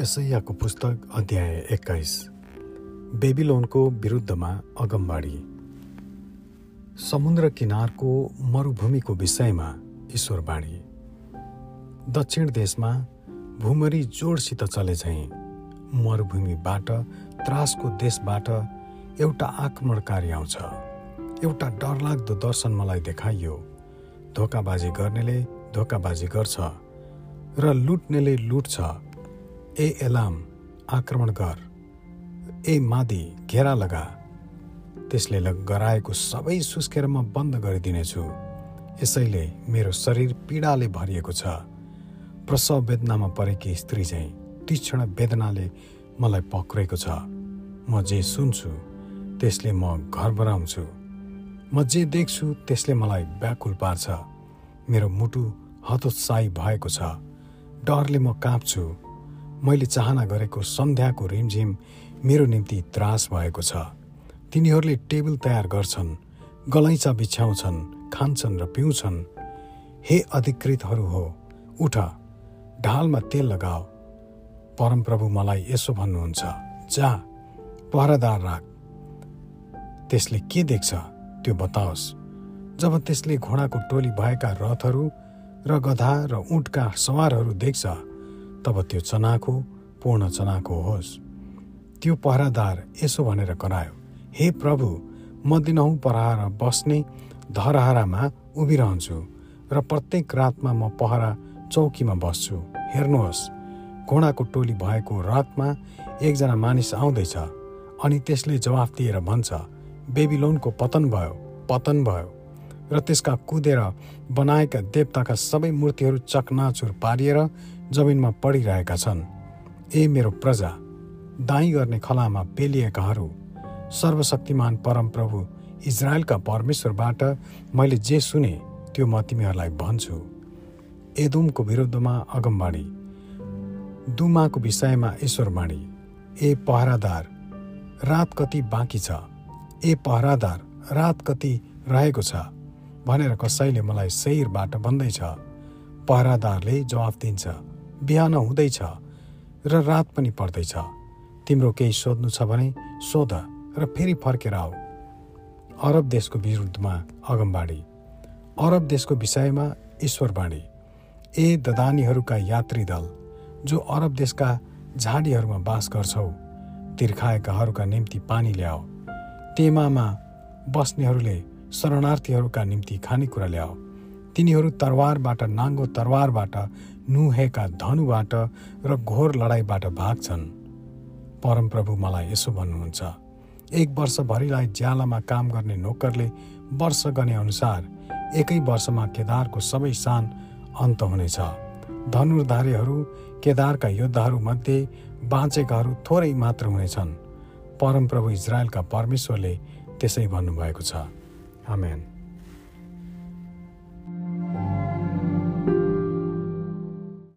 यसैयाको पुस्तक अध्याय एक्काइस। बेबिलोनको विरुद्धमा अगमबाडी। समुद्र किनारको मरुभूमिको विषयमा ईश्वरबाणी दक्षिण देशमा भूमरी जोडसित चले झैँ मरुभूमिबाट त्रासको देशबाट एउटा आक्रमणकारी आउँछ। एउटा डरलाग्दो दर्शन मलाई देखाइयो। धोकाबाजी गर्नेले धोकाबाजी गर्छ र लुट्नेले लुट्छ। ए एलाम आक्रमण गर ए मादी घेरा लगा। त्यसले गराएको सबै सुस्केर म बन्द गरिदिनेछु। यसैले मेरो शरीर पीडाले भरिएको छ। प्रसव वेदनामा परेकी स्त्री चाहिँ तीक्ष्ण वेदनाले मलाई पक्रेको छ। म जे सुन्छु त्यसले म घर बराउँछु म जे देख्छु त्यसले मलाई व्याकुल पार्छ। मेरो मुटु हतोत्साही भएको छ। डरले म काँप्छु। मैले चाहना गरेको सन्ध्याको रिमझिम मेरो निम्ति त्रास भएको छ। तिनीहरूले टेबल तयार गर्छन् गलैँचा बिछ्याउँछन् खान्छन् र पिउँछन्। हे अधिकृतहरू हो उठ ढालमा तेल लगाऊ परमप्रभु मलाई यसो भन्नुहुन्छ जा पहरादार राख। त्यसले के देख्छ त्यो बताओस्। जब त्यसले घोडाको टोली भएका रथहरू र गधा र उठका सवारहरू देख्छ तब त्यो चनाखो पूर्ण चनाखो होस्। त्यो पहरादार यसो भनेर करायो हे प्रभु म दिनहुँ पहरा बस्ने धरहरामा उभिरहन्छु र प्रत्येक रातमा म पहरा चौकीमा बस्छु। हेर्नुहोस् घोडाको टोली भएको रथमा एकजना मानिस आउँदैछ अनि त्यसले जवाफ दिएर भन्छ बेबिलोनको पतन भयो पतन भयो। र त्यसका कुदेर बनाएका देवताका सबै मूर्तिहरू चकनाचुर पारिएर जमिनमा पडिरहेका छन्। ए मेरो प्रजा दाई गर्ने खलामा पेलिएकाहरू सर्वशक्तिमान परमप्रभु इजरायलका परमेश्वरबाट मैले जे सुने त्यो म तिमीहरूलाई भन्छु। एदुमको विरुद्धमा अगमबाडी दुमाको विषयमा ईश्वरबाणी ए पहरादार रात कति बाँकी छ ए पहरादार रात कति रहेको छ भनेर कसैले मलाई सहिरबाट भन्दैछ पहरादारले जवाफ दिन्छ। बिहान हुँदैछ र रात पनि पर्दैछ। तिम्रो केही सोध्नु छ भने सोध र फेरि फर्केर आऊ। अरब देशको विरुद्धमा अगमबाडी अरब देशको विषयमा ईश्वरबाणी। ए ददानीहरूका यात्री दल जो अरब देशका झाडीहरूमा बास गर्छौ तिर्खाएकाहरूका निम्ति पानी ल्याऊ तेमामा बस्नेहरूले शरणार्थीहरूका निम्ति खानेकुरा ल्याऊ तिनीहरू तरवारबाट नाङ्गो तरवारबाट नुहेका धनुबाट र घोर लडाइँबाट भाग्छन्। परमप्रभु मलाई यसो भन्नुहुन्छ एक वर्षभरिलाई ज्यालामा काम गर्ने नोकरले वर्ष गर्ने अनुसार एकै वर्षमा केदारको सबै सान अन्त हुनेछ। धनुर्धारीहरू केदारका योद्धाहरूमध्ये बाँचेकाहरू थोरै मात्र हुनेछन्। परमप्रभु इजरायलका परमेश्वरले त्यसै भन्नुभएको छ। आमेन।